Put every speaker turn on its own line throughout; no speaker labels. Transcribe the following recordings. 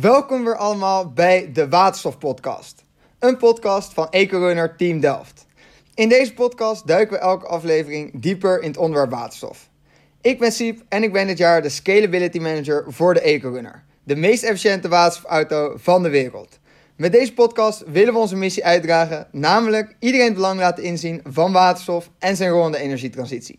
Welkom weer allemaal bij de Waterstof Podcast. Een podcast van EcoRunner Team Delft. In deze podcast duiken we elke aflevering dieper in het onderwerp waterstof. Ik ben Siep en ik ben dit jaar de Scalability Manager voor de EcoRunner. De meest efficiënte waterstofauto van de wereld. Met deze podcast willen we onze missie uitdragen, namelijk iedereen het belang laten inzien van waterstof en zijn rol in de energietransitie.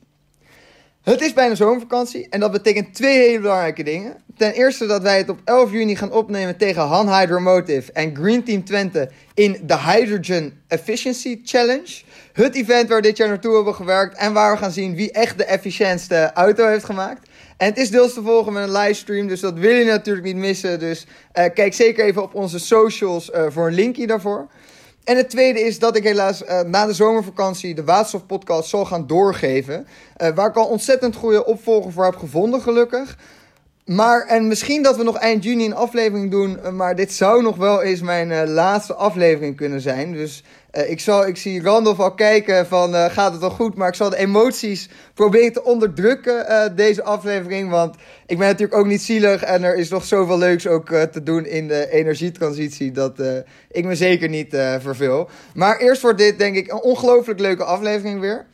Het is bijna zomervakantie en dat betekent twee hele belangrijke dingen. Ten eerste dat wij het op 11 juni gaan opnemen tegen Han Hydromotive en Green Team Twente in de Hydrogen Efficiency Challenge. Het event waar we dit jaar naartoe hebben gewerkt en waar we gaan zien wie echt de efficiëntste auto heeft gemaakt. En het is deels te volgen met een livestream, dus dat wil je natuurlijk niet missen. Dus uh, kijk zeker even op onze socials uh, voor een linkje daarvoor. En het tweede is dat ik helaas uh, na de zomervakantie de Waterstofpodcast zal gaan doorgeven. waar ik al ontzettend goede opvolger voor heb gevonden, gelukkig. Maar, en misschien dat we nog eind juni een aflevering doen, uh, maar dit zou nog wel eens mijn uh, laatste aflevering kunnen zijn. Dus uh, ik, zal, ik zie Randolph al kijken van gaat het wel goed, maar ik zal de emoties proberen te onderdrukken deze aflevering. Want ik ben natuurlijk ook niet zielig en er is nog zoveel leuks ook te doen in de energietransitie dat ik me zeker niet verveel. Maar eerst wordt dit denk ik een ongelooflijk leuke aflevering weer.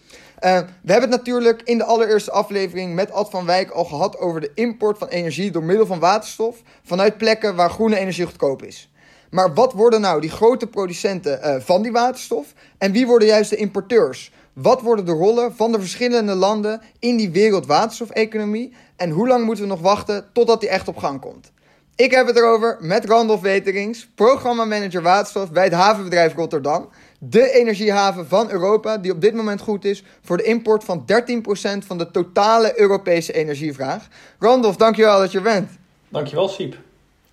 Uh, we hebben het natuurlijk in de allereerste aflevering met Ad van Wijk al gehad over de import van energie door middel van waterstof vanuit plekken waar groene energie goedkoop is. Maar wat worden nou die grote producenten uh, van die waterstof en wie worden juist de importeurs? Wat worden de rollen van de verschillende landen in die wereldwaterstofeconomie en hoe lang moeten we nog wachten totdat die echt op gang komt? Ik heb het erover met Randolph Weterings, programmamanager waterstof bij het havenbedrijf Rotterdam de energiehaven van Europa, die op dit moment goed is voor de import van 13% van de totale Europese energievraag. Randolph, dankjewel dat je er bent.
Dankjewel, Siep.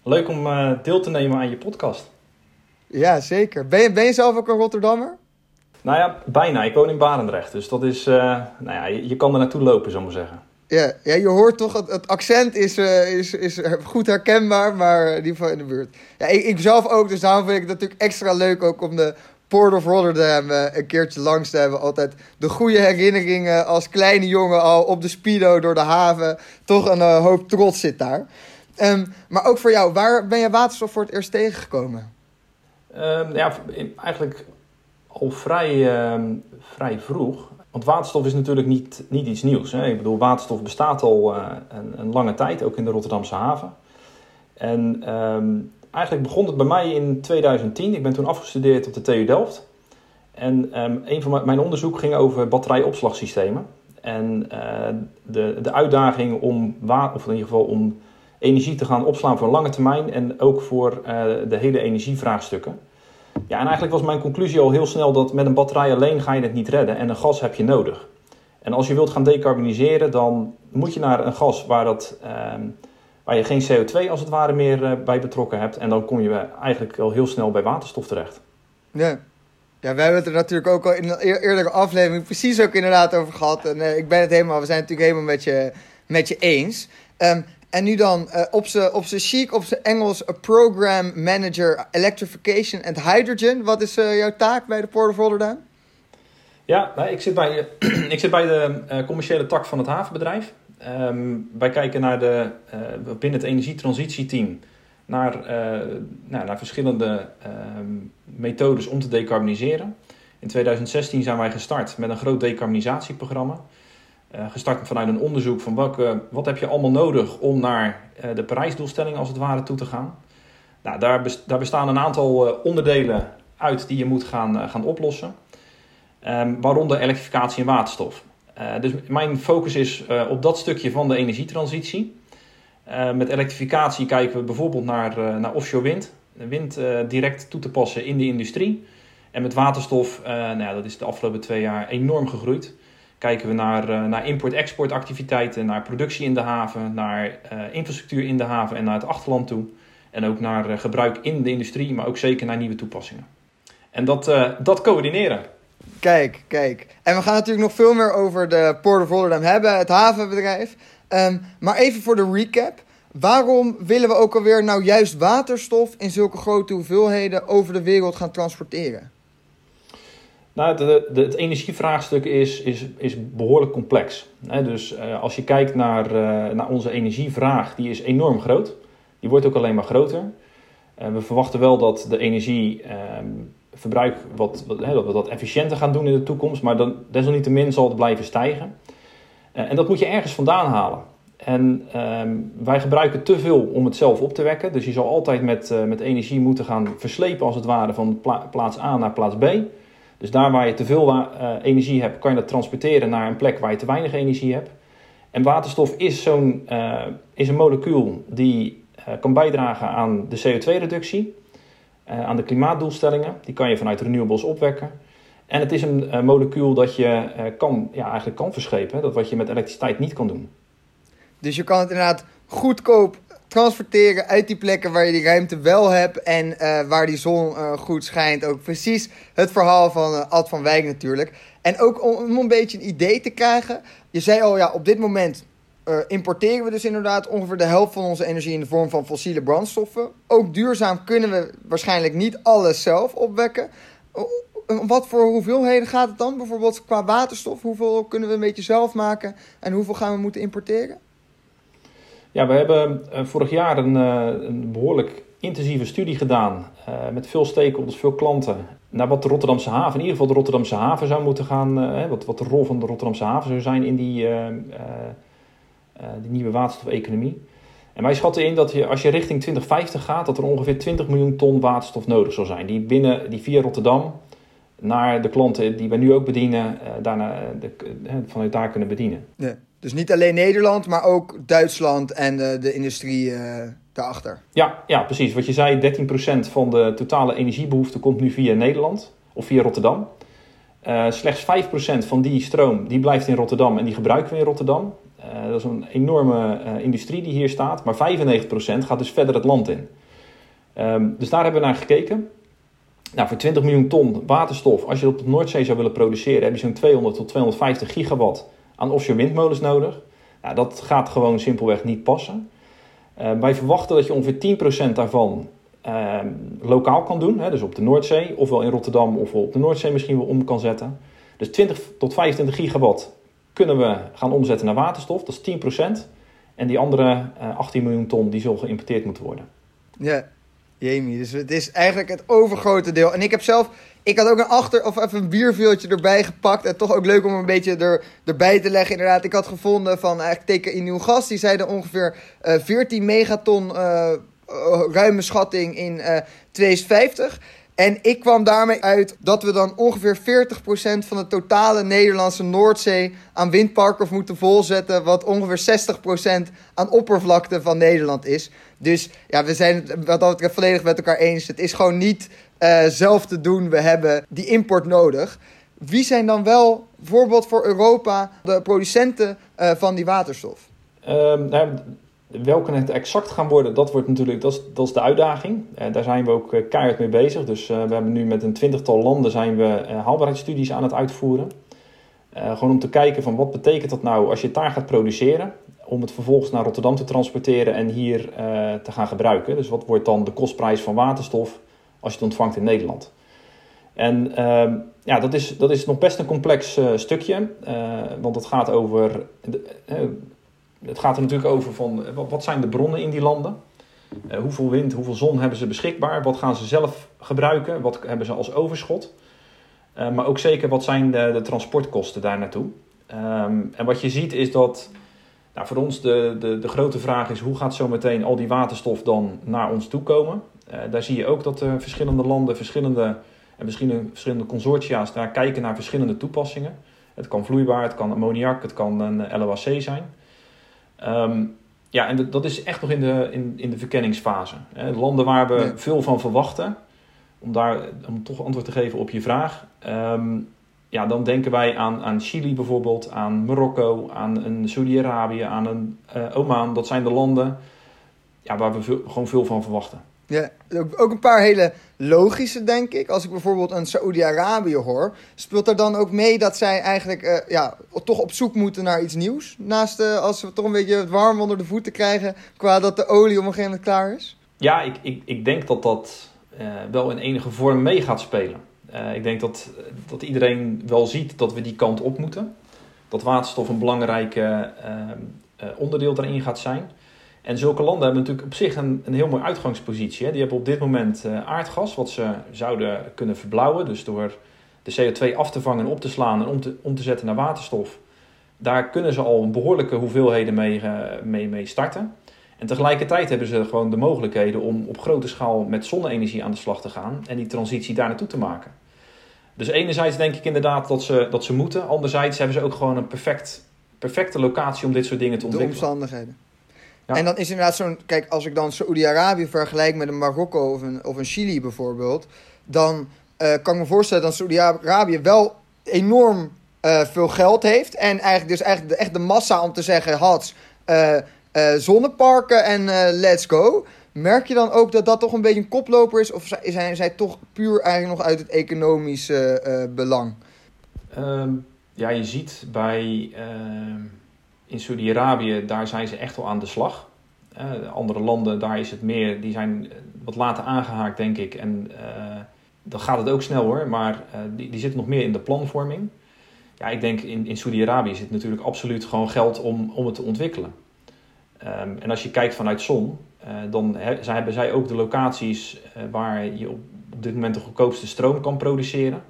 Leuk om uh, deel te nemen aan je podcast.
Ja, zeker. Ben je, ben je zelf ook een Rotterdammer?
Nou ja, bijna. Ik woon in Barendrecht, dus dat is, uh, nou ja, je, je, kan er naartoe lopen, zou ik maar zeggen.
Ja, ja, je hoort toch, het, het accent is, uh, is, is goed herkenbaar, maar in ieder geval in de buurt. Ja, ik, ik zelf ook, dus daarom vind ik het natuurlijk extra leuk ook om de Port of Rotterdam uh, een keertje langs te hebben. Altijd de goede herinneringen als kleine jongen al op de speedo door de haven. Toch een uh, hoop trots zit daar. Um, maar ook voor jou, waar ben je waterstof voor het eerst tegengekomen?
Um, ja, eigenlijk al vrij, um, vrij vroeg. Want waterstof is natuurlijk niet, niet iets nieuws. Hè? Ik bedoel, waterstof bestaat al uh, een, een, lange tijd, ook in de Rotterdamse haven. En eigenlijk begon het bij mij in 2010. Ik ben toen afgestudeerd op de TU Delft. En um, een van mijn onderzoek ging over batterijopslagsystemen. En uh, de, de uitdaging om, of in ieder geval om energie te gaan opslaan voor lange termijn en ook voor uh, de hele energievraagstukken. Ja, en eigenlijk was mijn conclusie al heel snel dat met een batterij alleen ga je het niet redden en een gas heb je nodig. En als je wilt gaan decarboniseren, dan moet je naar een gas waar dat um, waar je geen CO2 als het ware meer uh, bij betrokken hebt. En dan kom je eigenlijk al heel snel bij waterstof terecht.
Ja. Ja, we hebben het er natuurlijk ook al in een eerdere aflevering precies ook inderdaad over gehad. En uh, ik ben het helemaal, we zijn het natuurlijk helemaal met je, met je eens. Um, en nu dan uh, op zijn op chic, op zijn Engels, a Program Manager Electrification and Hydrogen. Wat is jouw taak bij de Port of Rotterdam?
Ja, ik zit bij, ik zit bij de commerciële tak van het havenbedrijf. Um, wij kijken naar de, uh, binnen het energietransitieteam naar, uh, nou, naar verschillende uh, methodes om te decarboniseren. In 2016 zijn wij gestart met een groot decarbonisatieprogramma. Uh, gestart vanuit een onderzoek van wat heb je allemaal nodig om naar de Parijsdoelstelling als het ware toe te gaan. Nou, daar, daar bestaan een aantal onderdelen uit die je moet gaan, gaan oplossen. Um, waaronder elektrificatie en waterstof. Uh, dus mijn focus is uh, op dat stukje van de energietransitie. Uh, met elektrificatie kijken we bijvoorbeeld naar, naar offshore wind. Wind direct toe te passen in de industrie. En met waterstof, nou ja, dat is de afgelopen twee jaar enorm gegroeid. Kijken we naar, naar import-export activiteiten, naar productie in de haven, naar infrastructuur in de haven en naar het achterland toe. En ook naar gebruik in de industrie, maar ook zeker naar nieuwe toepassingen. En dat, dat coördineren.
Kijk, kijk. En we gaan natuurlijk nog veel meer over de Port of Rotterdam hebben, het havenbedrijf. Um, maar even voor de recap. Waarom willen we ook alweer nou juist waterstof in zulke grote hoeveelheden over de wereld gaan transporteren?
Nou, de, het energievraagstuk is, is, is behoorlijk complex. dus uh, als je kijkt naar, uh, naar onze energievraag, die is enorm groot. Die wordt ook alleen maar groter. we verwachten wel dat de energieverbruik wat, wat, wat efficiënter gaat doen in de toekomst, maar dan, desalniettemin zal het blijven stijgen. en dat moet je ergens vandaan halen. En ehm, wij gebruiken te veel om het zelf op te wekken. Dus je zal altijd met, uh, met energie moeten gaan verslepen, als het ware, van plaats A naar plaats B. Dus daar waar je te veel uh, energie hebt, kan je dat transporteren naar een plek waar je te weinig energie hebt. En waterstof is, zo'n, is een molecuul die kan bijdragen aan de CO2-reductie, aan de klimaatdoelstellingen. Die kan je vanuit renewables opwekken. En het is een molecuul dat je kan, ja, eigenlijk kan verschepen. Dat wat je met elektriciteit niet kan doen.
Dus je kan het inderdaad goedkoop transporteren uit die plekken waar je die ruimte wel hebt en waar die zon goed schijnt. Ook precies het verhaal van Ad van Wijk natuurlijk. En ook om, om, een beetje een idee te krijgen. Je zei al, ja, op dit moment importeren we dus inderdaad ongeveer de helft van onze energie in de vorm van fossiele brandstoffen. Ook duurzaam kunnen we waarschijnlijk niet alles zelf opwekken. Wat voor hoeveelheden gaat het dan? Bijvoorbeeld qua waterstof, hoeveel kunnen we een beetje zelf maken en hoeveel gaan we moeten importeren?
Ja, we hebben uh, vorig jaar een, een, behoorlijk intensieve studie gedaan met veel stakeholders, veel klanten, naar wat de Rotterdamse haven, in ieder geval de Rotterdamse haven zou moeten gaan, wat, wat de rol van de Rotterdamse haven zou zijn in die, die nieuwe waterstofeconomie. En wij schatten in dat je, als je richting 2050 gaat, dat er ongeveer 20 miljoen ton waterstof nodig zal zijn, die, binnen, die via Rotterdam naar de klanten die we nu ook bedienen, daarna de, vanuit daar kunnen bedienen.
Ja. Dus niet alleen Nederland, maar ook Duitsland en de, de industrie uh, daarachter.
Ja, ja, precies. Wat je zei, 13% van de totale energiebehoefte komt nu via Nederland of via Rotterdam. Uh, slechts 5% van die stroom die blijft in Rotterdam en die gebruiken we in Rotterdam. Uh, dat is een enorme industrie die hier staat, maar 95% gaat dus verder het land in. Um, dus daar hebben we naar gekeken. Nou, voor 20 miljoen ton waterstof, als je dat op de Noordzee zou willen produceren, heb je zo'n 200 tot 250 gigawatt aan offshore windmolens nodig. Nou, dat gaat gewoon simpelweg niet passen. Uh, wij verwachten dat je ongeveer 10% daarvan uh, lokaal kan doen. Hè, dus op de Noordzee, ofwel in Rotterdam, ofwel op de Noordzee misschien wel om kan zetten. Dus 20 tot 25 gigawatt kunnen we gaan omzetten naar waterstof, dat is 10%. En die andere uh, eh, 18 miljoen ton die zal geïmporteerd moeten worden.
Ja, Jamie. Dus het is eigenlijk het overgrote deel. En ik heb zelf ik had ook een achter of even een bierveeltje erbij gepakt. En toch ook leuk om een beetje er, erbij te leggen. Inderdaad, ik had gevonden van eigenlijk TKI Nieuw Gas. Die zeiden ongeveer uh, eh, 14 megaton uh, ruime schatting in 2050. En ik kwam daarmee uit dat we dan ongeveer 40% van de totale Nederlandse Noordzee aan windparken moeten volzetten. Wat ongeveer 60% aan oppervlakte van Nederland is. Dus ja, we zijn het wat dat betreft volledig met elkaar eens. Het is gewoon niet uh, zelf te doen. We hebben die import nodig. Wie zijn dan wel, bijvoorbeeld voor Europa, de producenten uh, van die waterstof?
Um, welke het exact gaan worden, dat, wordt natuurlijk, dat, is, dat is de uitdaging. Uh, daar zijn we ook keihard mee bezig. Dus we hebben nu met een twintigtal landen zijn we haalbaarheidsstudies aan het uitvoeren. gewoon om te kijken van wat betekent dat nou als je het daar gaat produceren om het vervolgens naar Rotterdam te transporteren en hier te gaan gebruiken. Dus wat wordt dan de kostprijs van waterstof als je het ontvangt in Nederland. En uh, ja, dat is, dat is nog best een complex uh, stukje, uh, want het gaat over. Uh, het gaat er natuurlijk over van wat zijn de bronnen in die landen? hoeveel wind, hoeveel zon hebben ze beschikbaar? Wat gaan ze zelf gebruiken? Wat hebben ze als overschot? maar ook zeker wat zijn de, de transportkosten daar naartoe? Um, en wat je ziet is dat nou, voor ons de, de, de grote vraag is hoe gaat zo meteen al die waterstof dan naar ons toe komen? Daar zie je ook dat verschillende landen, verschillende, en misschien verschillende consortia's daar kijken naar verschillende toepassingen. Het kan vloeibaar, het kan ammoniak, het kan een eh, LOAC zijn. Um, ja, en dat is echt nog in de, in, in de verkenningsfase. Hè. Landen waar we veel van verwachten, om, daar, om toch antwoord te geven op je vraag. Um, ja, dan denken wij aan, aan Chili bijvoorbeeld, aan Marokko, aan een Saudi-Arabië, aan een uh, Oman. Dat zijn de landen ja, waar we veel, gewoon veel van verwachten.
Ja, ook een paar hele logische, denk ik. Als ik bijvoorbeeld een Saoedi-Arabië hoor, speelt er dan ook mee dat zij eigenlijk uh, ja, toch op zoek moeten naar iets nieuws? Naast uh, als we toch een beetje het warm onder de voeten krijgen qua dat de olie op een gegeven moment klaar is?
Ja, ik, ik, ik denk dat dat uh, wel in enige vorm mee gaat spelen. ik denk dat, dat iedereen wel ziet dat we die kant op moeten. Dat waterstof een belangrijk onderdeel daarin gaat zijn. En zulke landen hebben natuurlijk op zich een, een heel mooi uitgangspositie. Hè. Die hebben op dit moment uh, aardgas, wat ze zouden kunnen verblauwen. Dus door de CO2 af te vangen en op te slaan en om te, om te zetten naar waterstof. Daar kunnen ze al behoorlijke hoeveelheden mee, uh, mee, mee starten. En tegelijkertijd hebben ze gewoon de mogelijkheden om op grote schaal met zonne-energie aan de slag te gaan en die transitie daar naartoe te maken. Dus enerzijds denk ik inderdaad dat ze, dat ze moeten. Anderzijds hebben ze ook gewoon een perfect, perfecte locatie om dit soort dingen te ontwikkelen.
De omstandigheden. Ja. En dan is inderdaad zo'n... Kijk, als ik dan Saoedi-Arabië vergelijk met een Marokko of een, of een Chili bijvoorbeeld... dan uh, kan ik me voorstellen dat Saoedi-Arabië wel enorm uh, veel geld heeft. En eigenlijk dus eigenlijk de, echt de massa om te zeggen... Hats, uh, zonneparken en let's go. Merk je dan ook dat dat toch een beetje een koploper is? Of zijn zij toch puur eigenlijk nog uit het economische uh, belang?
Um, ja, je ziet bij uh, in Saudi-Arabië, daar zijn ze echt wel aan de slag. Uh, andere landen, daar is het meer, die zijn wat later aangehaakt, denk ik. En dan gaat het ook snel hoor, maar die, die zitten nog meer in de planvorming. Ja, ik denk in, in Saudi-Arabië zit natuurlijk absoluut gewoon geld om, om het te ontwikkelen. Um, en als je kijkt vanuit zon, dan he, hebben zij ook de locaties waar je op, dit moment de goedkoopste stroom kan produceren.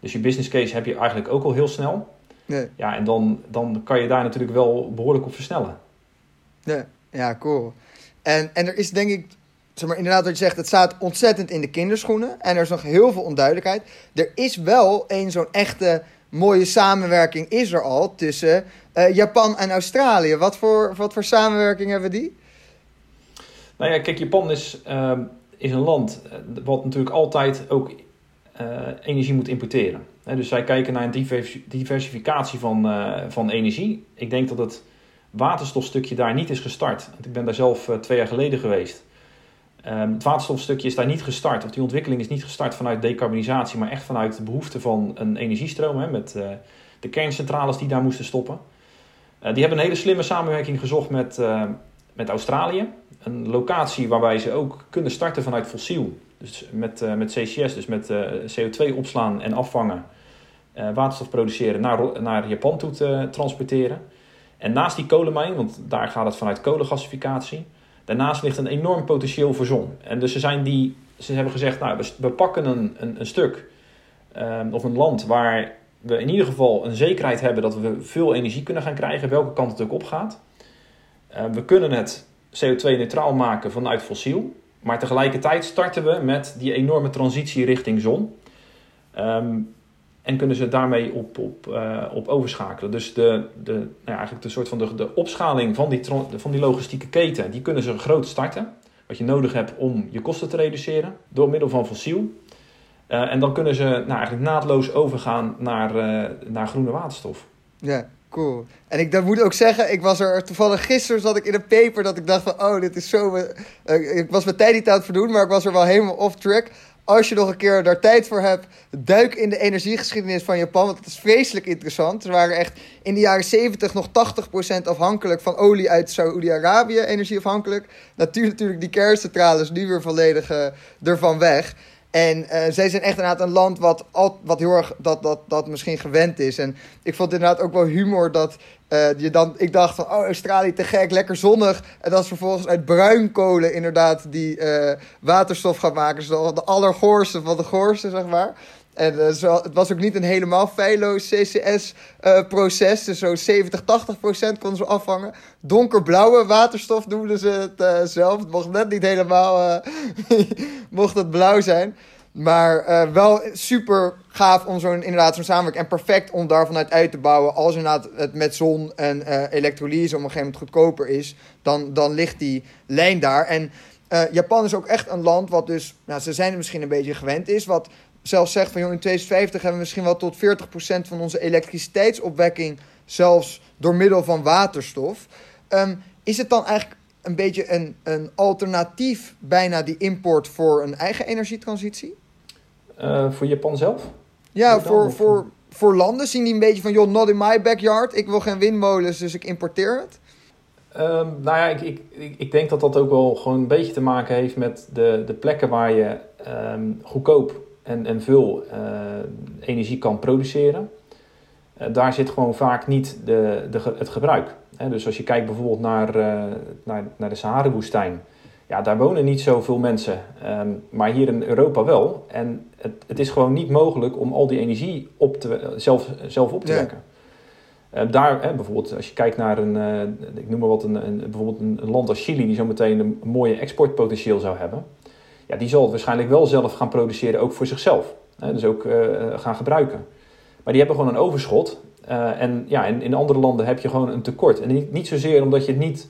Dus je business case heb je eigenlijk ook al heel snel. Nee. Ja, en dan, dan kan je daar natuurlijk wel behoorlijk op versnellen.
Ja, ja cool. En, en er is denk ik, zeg maar inderdaad wat je zegt, het staat ontzettend in de kinderschoenen. En er is nog heel veel onduidelijkheid. Er is wel een zo'n echte mooie samenwerking is er al tussen uh, Japan en Australië. Wat voor, wat voor samenwerking hebben die?
Nou ja, kijk, Japan is, uh, is een land eh, wat natuurlijk altijd ook uh, energie moet importeren. Dus zij kijken naar een diversificatie van, uh, van energie. Ik denk dat het waterstofstukje daar niet is gestart. Ik ben daar zelf twee jaar geleden geweest. Um, het waterstofstukje is daar niet gestart, of die ontwikkeling is niet gestart vanuit decarbonisatie, maar echt vanuit de behoefte van een energiestroom, hè, met uh, de kerncentrales die daar moesten stoppen. Die hebben een hele slimme samenwerking gezocht met, met Australië. Een locatie waarbij ze ook kunnen starten vanuit fossiel. Dus met, met CCS, dus met CO2 opslaan en afvangen, waterstof produceren, naar, naar Japan toe te transporteren. En naast die kolenmijn, want daar gaat het vanuit kolengasificatie Daarnaast ligt een enorm potentieel voor zon. En dus ze, zijn die, ze hebben gezegd, nou, we, pakken een, een, een stuk um, of een land waar we in ieder geval een zekerheid hebben dat we veel energie kunnen gaan krijgen, welke kant het ook op gaat. Uh, we kunnen het CO2-neutraal maken vanuit fossiel, maar tegelijkertijd starten we met die enorme transitie richting zon. Um, en kunnen ze daarmee op, op, uh, op overschakelen. Dus de, de, nou eigenlijk de soort van de, de opschaling van die, van die logistieke keten, die kunnen ze groot starten. Wat je nodig hebt om je kosten te reduceren door middel van fossiel. Uh, en dan kunnen ze nou, eigenlijk naadloos overgaan naar, uh, naar groene waterstof.
Ja, cool. En ik dat moet ook zeggen, ik was er toevallig gisteren zat ik in een paper dat ik dacht van, oh, dit is zo. ik was mijn tijd niet aan het verdoen, maar ik was er wel helemaal off track als je nog een keer daar tijd voor hebt, duik in de energiegeschiedenis van Japan. Want het is vreselijk interessant. Ze waren echt in de jaren 70 nog 80% afhankelijk van olie uit Saoedi-Arabië, energieafhankelijk. Natuurlijk, natuurlijk die kerncentrales nu weer volledig uh, ervan weg. En uh, zij zijn echt inderdaad een land wat, al, wat heel erg dat, dat, dat misschien gewend is. En ik vond inderdaad ook wel humor dat uh, je dan, ik dacht van, oh, Australië te gek, lekker zonnig. En dat ze vervolgens uit bruinkolen inderdaad die uh, waterstof gaan maken. Dus de allergoorste van de goorste, zeg maar. En zo, het was ook niet een helemaal feilloos CCS-proces. dus zo'n 70, 80 procent konden ze afvangen. Donkerblauwe waterstof noemden ze het zelf. Het mocht net niet helemaal mocht het blauw zijn. Maar wel super gaaf om zo'n inderdaad zo'n samenwerking. En perfect om daar vanuit uit te bouwen. Als inderdaad het met zon en elektrolyse op een gegeven moment goedkoper is. Dan, dan ligt die lijn daar. En Japan is ook echt een land wat dus. Nou, ze zijn er misschien een beetje gewend is. Wat zelfs zegt van joh, in 2050 hebben we misschien wel tot 40% van onze elektriciteitsopwekking. Zelfs door middel van waterstof. Um, is het dan eigenlijk een beetje een, een alternatief bijna die import voor een eigen energietransitie?
Uh, voor Japan zelf?
Ja, voor, voor, voor landen zien die een beetje van, joh, not in my backyard. Ik wil geen windmolens, dus ik importeer het.
Um, nou ja, ik, ik, ik denk dat dat ook wel gewoon een beetje te maken heeft met de, de plekken waar je um, goedkoop en, en veel uh, energie kan produceren. Uh, daar zit gewoon vaak niet de, de, het gebruik. dus als je kijkt bijvoorbeeld naar, naar, naar de Sahara-woestijn, ja, daar wonen niet zoveel mensen, ehm, maar hier in Europa wel. En het, het, is gewoon niet mogelijk om al die energie op te, zelf, zelf op te wekken. Uh, daar, hè, bijvoorbeeld, als je kijkt naar een, uh, ik noem maar wat, een, een bijvoorbeeld een, land als Chili, die zo meteen een mooie exportpotentieel zou hebben, ja, die zal het waarschijnlijk wel zelf gaan produceren, ook voor zichzelf. Hè, dus ook uh, gaan gebruiken. Maar die hebben gewoon een overschot. en ja, in, in andere landen heb je gewoon een tekort. En niet, niet zozeer omdat je het niet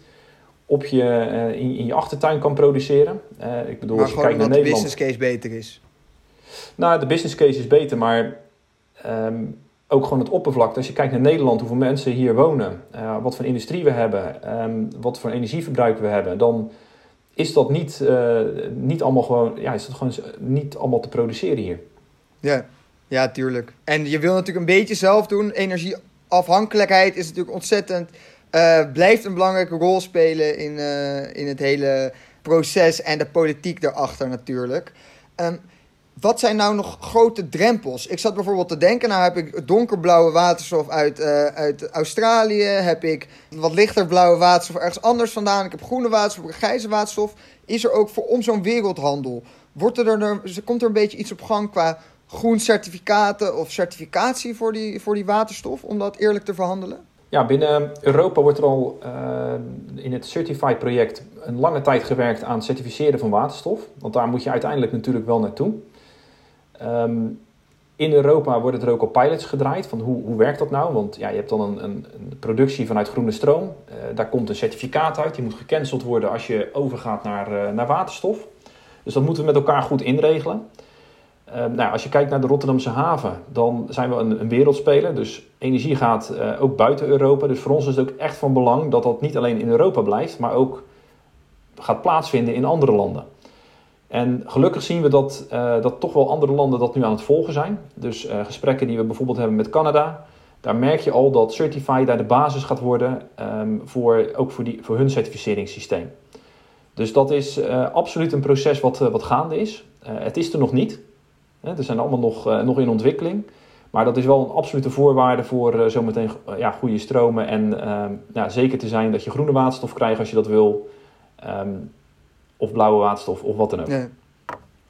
op je, in, in, je achtertuin kan produceren. ik bedoel,
maar
als je kijkt naar
Nederland. de business case beter is.
Nou, de business case is beter, maar um, ook gewoon het oppervlak. Als je kijkt naar Nederland, hoeveel mensen hier wonen, wat voor industrie we hebben, um, wat voor energieverbruik we hebben, dan is dat niet, uh, niet allemaal gewoon, ja, is dat gewoon niet allemaal te produceren hier.
Ja, ja, tuurlijk. En je wil natuurlijk een beetje zelf doen. Energieafhankelijkheid is natuurlijk ontzettend, uh, blijft een belangrijke rol spelen in, in het hele proces en de politiek daarachter natuurlijk. Um, wat zijn nou nog grote drempels? Ik zat bijvoorbeeld te denken, nou heb ik donkerblauwe waterstof uit, uh, uit Australië, heb ik wat lichter blauwe waterstof ergens anders vandaan, ik heb groene waterstof, grijze waterstof. Is er ook voor om zo'n wereldhandel? Wordt er, er, komt er een beetje iets op gang qua groen certificaten of certificatie voor die, voor die waterstof, om dat eerlijk te verhandelen?
Ja, binnen Europa wordt er al uh, in het Certified project een lange tijd gewerkt aan het certificeren van waterstof. Want daar moet je uiteindelijk natuurlijk wel naartoe. Um, in Europa worden er ook al pilots gedraaid van hoe, hoe werkt dat nou? Want ja, je hebt dan een, een, een productie vanuit groene stroom. Uh, daar komt een certificaat uit. Die moet gecanceld worden als je overgaat naar, uh, naar waterstof. Dus dat moeten we met elkaar goed inregelen. Uh, nou, als je kijkt naar de Rotterdamse haven, dan zijn we een, een wereldspeler. Dus energie gaat uh, ook buiten Europa. Dus voor ons is het ook echt van belang dat dat niet alleen in Europa blijft, maar ook gaat plaatsvinden in andere landen. En gelukkig zien we dat, uh, dat toch wel andere landen dat nu aan het volgen zijn. Dus uh, gesprekken die we bijvoorbeeld hebben met Canada, daar merk je al dat Certify daar de basis gaat worden um, voor, ook voor, die, voor hun certificeringssysteem. Dus dat is uh, absoluut een proces wat, wat gaande is. het is er nog niet. Hè, er zijn allemaal nog, nog in ontwikkeling. Maar dat is wel een absolute voorwaarde voor zometeen ja, goede stromen. En ehm, zeker te zijn dat je groene waterstof krijgt als je dat wil. Um, of blauwe waterstof of wat dan ook.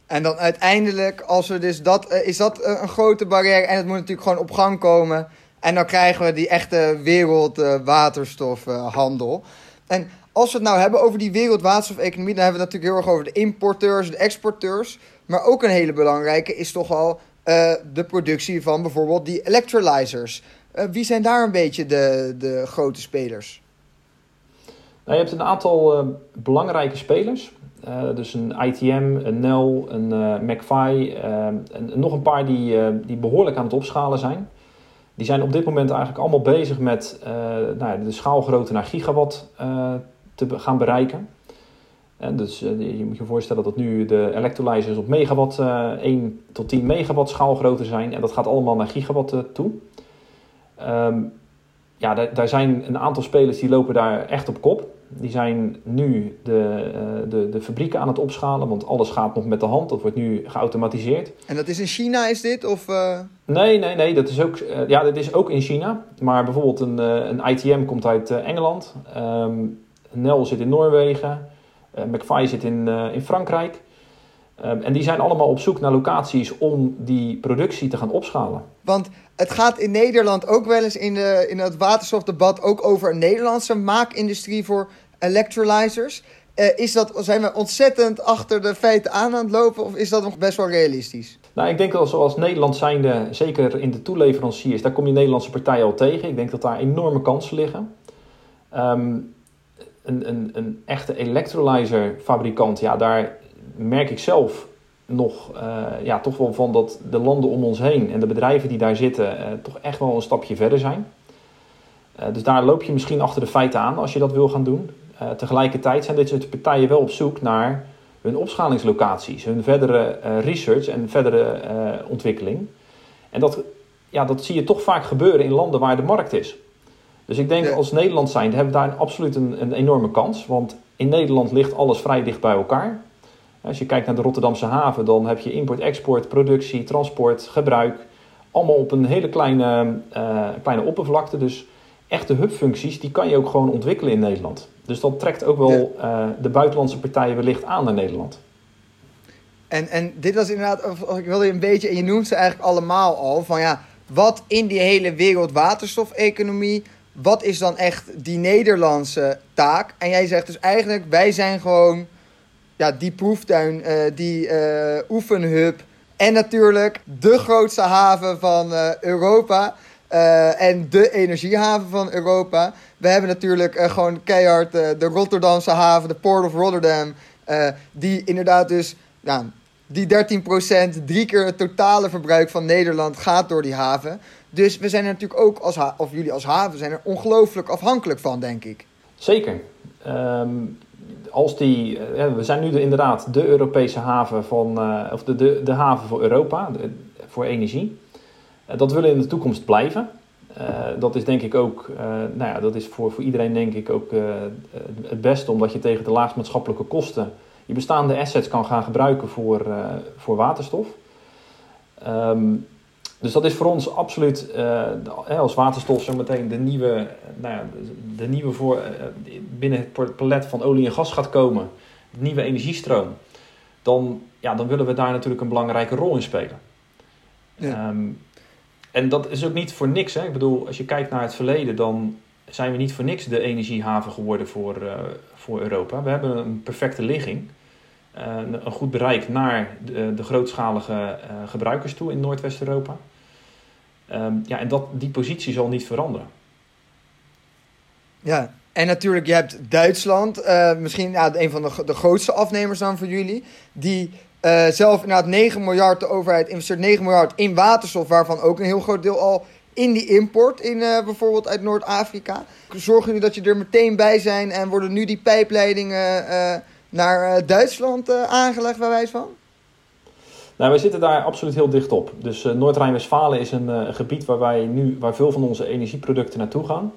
En dan uiteindelijk, als we dus dat, uh, is dat uh, een grote barrière en het moet natuurlijk gewoon op gang komen. En dan krijgen we die echte wereldwaterstofhandel. En als we het nou hebben over die wereldwaterstofeconomie, dan hebben we het natuurlijk heel erg over de importeurs, de exporteurs. Maar ook een hele belangrijke is toch al uh, de productie van bijvoorbeeld die electrolyzers. Uh, wie zijn daar een beetje de, de grote spelers?
Nou, je hebt een aantal uh, belangrijke spelers. Uh, dus een ITM, een NEL, een uh, en nog een paar die, die behoorlijk aan het opschalen zijn. Die zijn op dit moment eigenlijk allemaal bezig met nou, de schaalgrootte naar gigawatt te gaan bereiken. En dus je moet je voorstellen dat nu de electrolyzers op megawatt, 1 tot 10 megawatt schaalgrootte zijn. En dat gaat allemaal naar gigawatt toe. Um, ja, daar, daar zijn een aantal spelers die lopen daar echt op kop. Die zijn nu de, uh, de, de fabrieken aan het opschalen, want alles gaat nog met de hand. Dat wordt nu geautomatiseerd.
En dat is in China, is dit? Of, uh...
Nee, nee, nee. Dat is ook, uh, ja, dat is ook in China. Maar bijvoorbeeld een, een ITM komt uit Engeland. Um, Nel zit in Noorwegen. McFly zit in, in Frankrijk. Um, en die zijn allemaal op zoek naar locaties om die productie te gaan opschalen.
Want het gaat in Nederland ook wel eens in, de, in het waterstofdebat ook over een Nederlandse maakindustrie voor electrolyzers. Uh, is dat, zijn we ontzettend achter de feiten aan aan het lopen of is dat nog best wel realistisch?
Nou, ik denk dat zoals Nederland zijnde, zeker in de toeleveranciers, daar kom je Nederlandse partijen al tegen. Ik denk dat daar enorme kansen liggen. Um, een, een, een echte electrolyzerfabrikant, ja, daar merk ik zelf nog uh, ja, toch wel van dat de landen om ons heen en de bedrijven die daar zitten uh, toch echt wel een stapje verder zijn. Uh, dus daar loop je misschien achter de feiten aan als je dat wil gaan doen. tegelijkertijd zijn dit soort partijen wel op zoek naar hun opschalingslocaties, hun verdere research en verdere ontwikkeling. En dat, ja, dat zie je toch vaak gebeuren in landen waar de markt is. Dus ik denk als Nederland zijn, hebben we daar absoluut een, een enorme kans. Want in Nederland ligt alles vrij dicht bij elkaar. Als je kijkt naar de Rotterdamse haven, dan heb je import, export, productie, transport, gebruik. Allemaal op een hele kleine, uh, kleine oppervlakte. Dus echte hubfuncties, die kan je ook gewoon ontwikkelen in Nederland. Dus dat trekt ook wel de buitenlandse partijen wellicht aan naar Nederland.
En, en dit was inderdaad, ik wilde een beetje, en je noemt ze eigenlijk allemaal al, van ja, wat in die hele wereld waterstofeconomie, wat is dan echt die Nederlandse taak? En jij zegt dus eigenlijk, wij zijn gewoon ja, die proeftuin, uh, die uh, oefenhub en natuurlijk de grootste haven van uh, Europa. en de energiehaven van Europa. We hebben natuurlijk gewoon keihard de Rotterdamse haven, de Port of Rotterdam. die inderdaad dus die 13%, drie keer het totale verbruik van Nederland gaat door die haven. Dus we zijn er natuurlijk ook, als of jullie als haven, zijn er ongelooflijk afhankelijk van, denk ik.
Zeker. Um, als die, uh, we zijn nu de, inderdaad de Europese haven van, uh, of de, de, de haven voor Europa, voor energie. Uh, dat willen in de toekomst blijven. dat is denk ik ook, nou ja, dat is voor, voor iedereen denk ik ook het beste, omdat je tegen de laagst maatschappelijke kosten je bestaande assets kan gaan gebruiken voor, voor waterstof. Um, dus dat is voor ons absoluut, uh, als waterstof zo meteen de nieuwe, nou ja, de nieuwe voor, uh, binnen het palet van olie en gas gaat komen, de nieuwe energiestroom, dan, ja, dan willen we daar natuurlijk een belangrijke rol in spelen. Ja. Um, en dat is ook niet voor niks. Hè? Ik bedoel, als je kijkt naar het verleden, dan zijn we niet voor niks de energiehaven geworden voor, uh, voor Europa. We hebben een perfecte ligging. Eh, een goed bereik naar de, de grootschalige eh, gebruikers toe in Noordwest-Europa. Ehm, ja, en dat, die positie zal niet veranderen.
Ja, en natuurlijk, je hebt Duitsland, misschien ja, een van de, de grootste afnemers dan voor jullie, die zelf inderdaad 9 miljard, de overheid investeert 9 miljard in waterstof, waarvan ook een heel groot deel al in die import, in, bijvoorbeeld uit Noord-Afrika. Zorgen jullie dat je er meteen bij zijn en worden nu die pijpleidingen naar eh, Duitsland eh, aangelegd, bij wijze van?
Nou, wij zitten daar absoluut heel dicht op. Dus uh, Noord-Rijn-Westfalen is een gebied waar wij nu, waar veel van onze energieproducten naartoe gaan.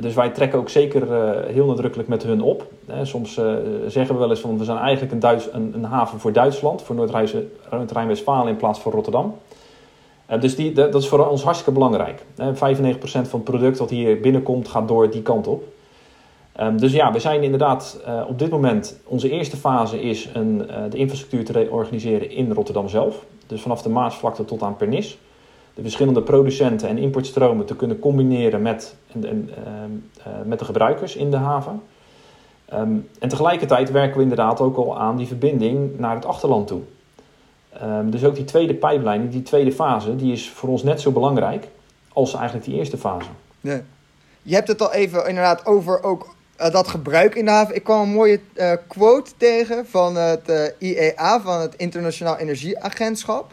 Dus wij trekken ook zeker heel nadrukkelijk met hun op. soms zeggen we wel eens van we zijn eigenlijk een, Duits, een, een haven voor Duitsland, voor Noord-Rijn-Westfalen in plaats van Rotterdam. dus die, dat is voor ons hartstikke belangrijk. 95% van het product dat hier binnenkomt gaat door die kant op. Um, dus ja, we zijn inderdaad uh, op dit moment, onze eerste fase is een, uh, de infrastructuur te organiseren in Rotterdam zelf. Dus vanaf de Maasvlakte tot aan Pernis. De verschillende producenten en importstromen te kunnen combineren met, en, en, uh, met de gebruikers in de haven. Um, en tegelijkertijd werken we inderdaad ook al aan die verbinding naar het achterland toe. Dus ook die tweede pijplijn, die tweede fase, die is voor ons net zo belangrijk als eigenlijk die eerste fase.
Ja. Je hebt het al even inderdaad over ook uh, dat gebruik in de haven. Ik kwam een mooie uh, quote tegen van het eh, IEA, van het Internationaal Energieagentschap.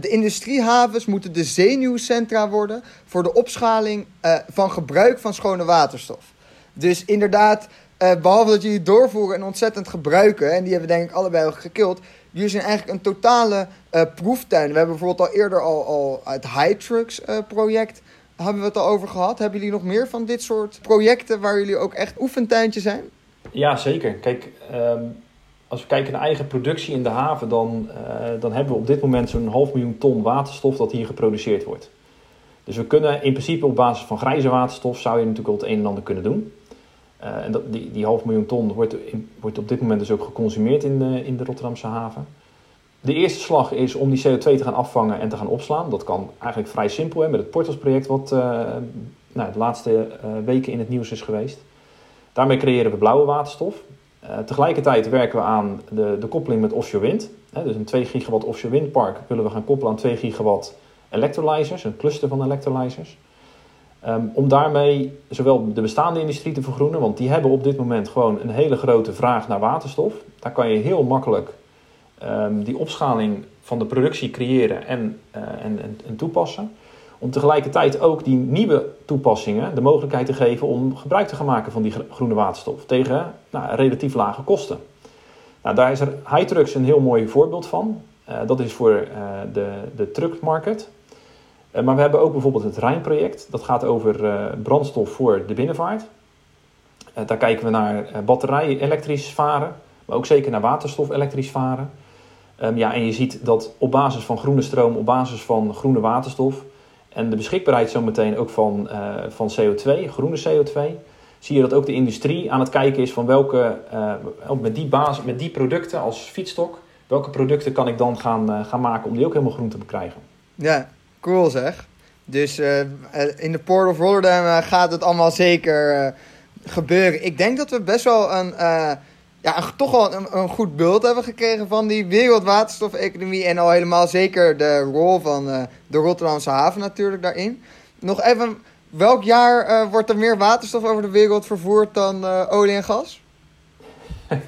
de industriehavens moeten de zenuwcentra worden voor de opschaling van gebruik van schone waterstof. Dus inderdaad, behalve dat jullie doorvoeren en ontzettend gebruiken, en die hebben denk ik allebei al gekild, jullie zijn eigenlijk een totale proeftuin. We hebben bijvoorbeeld al eerder al, al het High Trucks project hebben we het al over gehad. Hebben jullie nog meer van dit soort projecten waar jullie ook echt oefentuintje zijn?
Ja, zeker. Kijk, ehm, als we kijken naar eigen productie in de haven, dan, uh, dan hebben we op dit moment zo'n half miljoen ton waterstof dat hier geproduceerd wordt. Dus we kunnen in principe op basis van grijze waterstof zou je natuurlijk al het een en ander kunnen doen. Uh, en dat, die, die half miljoen ton wordt, wordt op dit moment dus ook geconsumeerd in in de Rotterdamse haven. De eerste slag is om die CO2 te gaan afvangen en te gaan opslaan. Dat kan eigenlijk vrij simpel hè, met het Portals-project, wat uh, nou, de laatste uh, weken in het nieuws is geweest. Daarmee creëren we blauwe waterstof. Uh, tegelijkertijd werken we aan de, de koppeling met offshore wind. Hè, dus een 2 gigawatt offshore windpark willen we gaan koppelen aan 2 gigawatt electrolyzers, een cluster van electrolyzers. Um, om daarmee zowel de bestaande industrie te vergroenen, want die hebben op dit moment gewoon een hele grote vraag naar waterstof. Daar kan je heel makkelijk um, die opschaling van de productie creëren en, uh, en, en, en, toepassen. Om tegelijkertijd ook die nieuwe toepassingen de mogelijkheid te geven om gebruik te gaan maken van die groene waterstof tegen nou, relatief lage kosten. Nou, daar is er Hytrucks een heel mooi voorbeeld van. Uh, dat is voor uh, de, de truckmarket. Uh, maar we hebben ook bijvoorbeeld het Rijnproject. Dat gaat over brandstof voor de binnenvaart. daar kijken we naar batterij elektrisch varen, maar ook zeker naar waterstof elektrisch varen. Um, ja, en je ziet dat op basis van groene stroom, op basis van groene waterstof en de beschikbaarheid zometeen ook van, van CO2, groene CO2, zie je dat ook de industrie aan het kijken is van welke, ook met die, basis, met die producten als fietsstok, welke producten kan ik dan gaan, gaan maken om die ook helemaal groen te krijgen.
Ja, cool zeg. Dus in de Port of Rotterdam gaat het allemaal zeker gebeuren. Ik denk dat we best wel een, ja, toch wel een, een, goed beeld hebben gekregen van die wereldwaterstofeconomie. En al helemaal zeker de rol van uh, de Rotterdamse haven natuurlijk daarin. Nog even, welk jaar uh, wordt er meer waterstof over de wereld vervoerd dan olie en gas?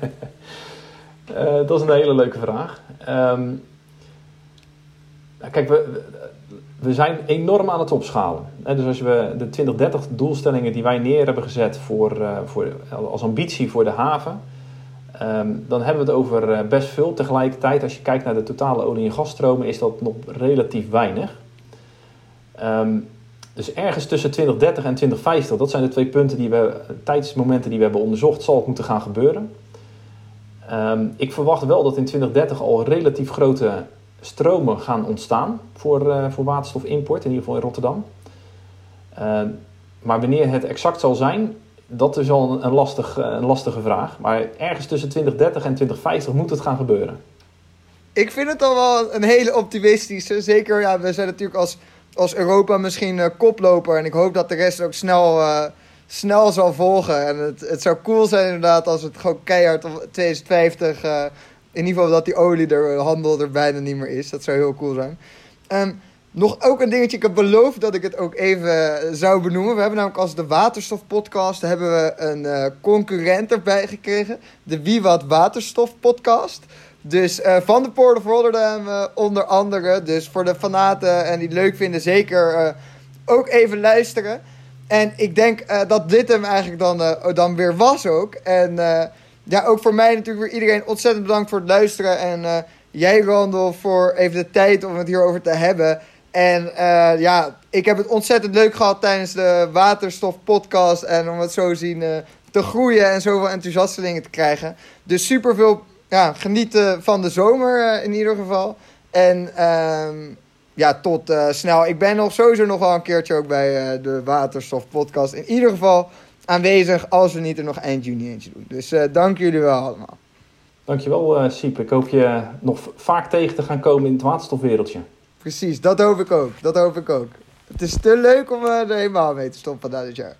dat is een hele leuke vraag. Um, kijk, we, we zijn enorm aan het opschalen. Dus als we de 2030 doelstellingen die wij neer hebben gezet voor, eh, voor, als ambitie voor de haven, ehm, dan hebben we het over eh, best veel. Tegelijkertijd, als je kijkt naar de totale olie- en gasstromen, is dat nog relatief weinig. Ehm, dus ergens tussen 2030 en 2050, dat zijn de twee punten die we, tijdsmomenten die we hebben onderzocht, zal het moeten gaan gebeuren. Ehm, ik verwacht wel dat in 2030 al relatief grote stromen gaan ontstaan voor, uh, voor waterstofimport, in ieder geval in Rotterdam. Maar wanneer het exact zal zijn, dat is al een, eh, een lastige vraag. Maar ergens tussen 2030 en 2050 moet het gaan gebeuren.
Ik vind het al wel een hele optimistische. Zeker, ja, we zijn natuurlijk als, als Europa misschien uh, koploper. En ik hoop dat de rest ook snel, snel zal volgen. En het, het zou cool zijn inderdaad als het gewoon keihard op 2050 in ieder geval dat die olie er, handel er bijna niet meer is. Dat zou heel cool zijn. Um, nog ook een dingetje. Ik heb beloofd dat ik het ook even zou benoemen. We hebben namelijk als de Waterstof Podcast hebben we een uh, concurrent erbij gekregen. De Wie Wat Waterstof Podcast. Dus uh, van de Port of Rotterdam onder andere. Dus voor de fanaten en die het leuk vinden, zeker ook even luisteren. En ik denk dat dit hem eigenlijk dan, dan weer was ook. En ja, ook voor mij natuurlijk weer iedereen ontzettend bedankt voor het luisteren. En jij, Randall, voor even de tijd om het hierover te hebben. En uh, ja, ik heb het ontzettend leuk gehad tijdens de Waterstof podcast. En om het zo zien uh, te groeien en zoveel enthousiastelingen te krijgen. Dus super veel ja, genieten van de zomer in ieder geval. En ehm, ja, tot snel. Ik ben nog sowieso nog wel een keertje ook bij de Waterstof podcast. In ieder geval aanwezig als we niet er nog eind juni eentje doen. Dus dank jullie wel allemaal.
Dankjewel Siep. Ik hoop je nog vaak tegen te gaan komen in het waterstofwereldje.
Precies, dat hoop ik ook. Dat hoop ik ook. Het is te leuk om uh, er helemaal mee te stoppen na dit jaar.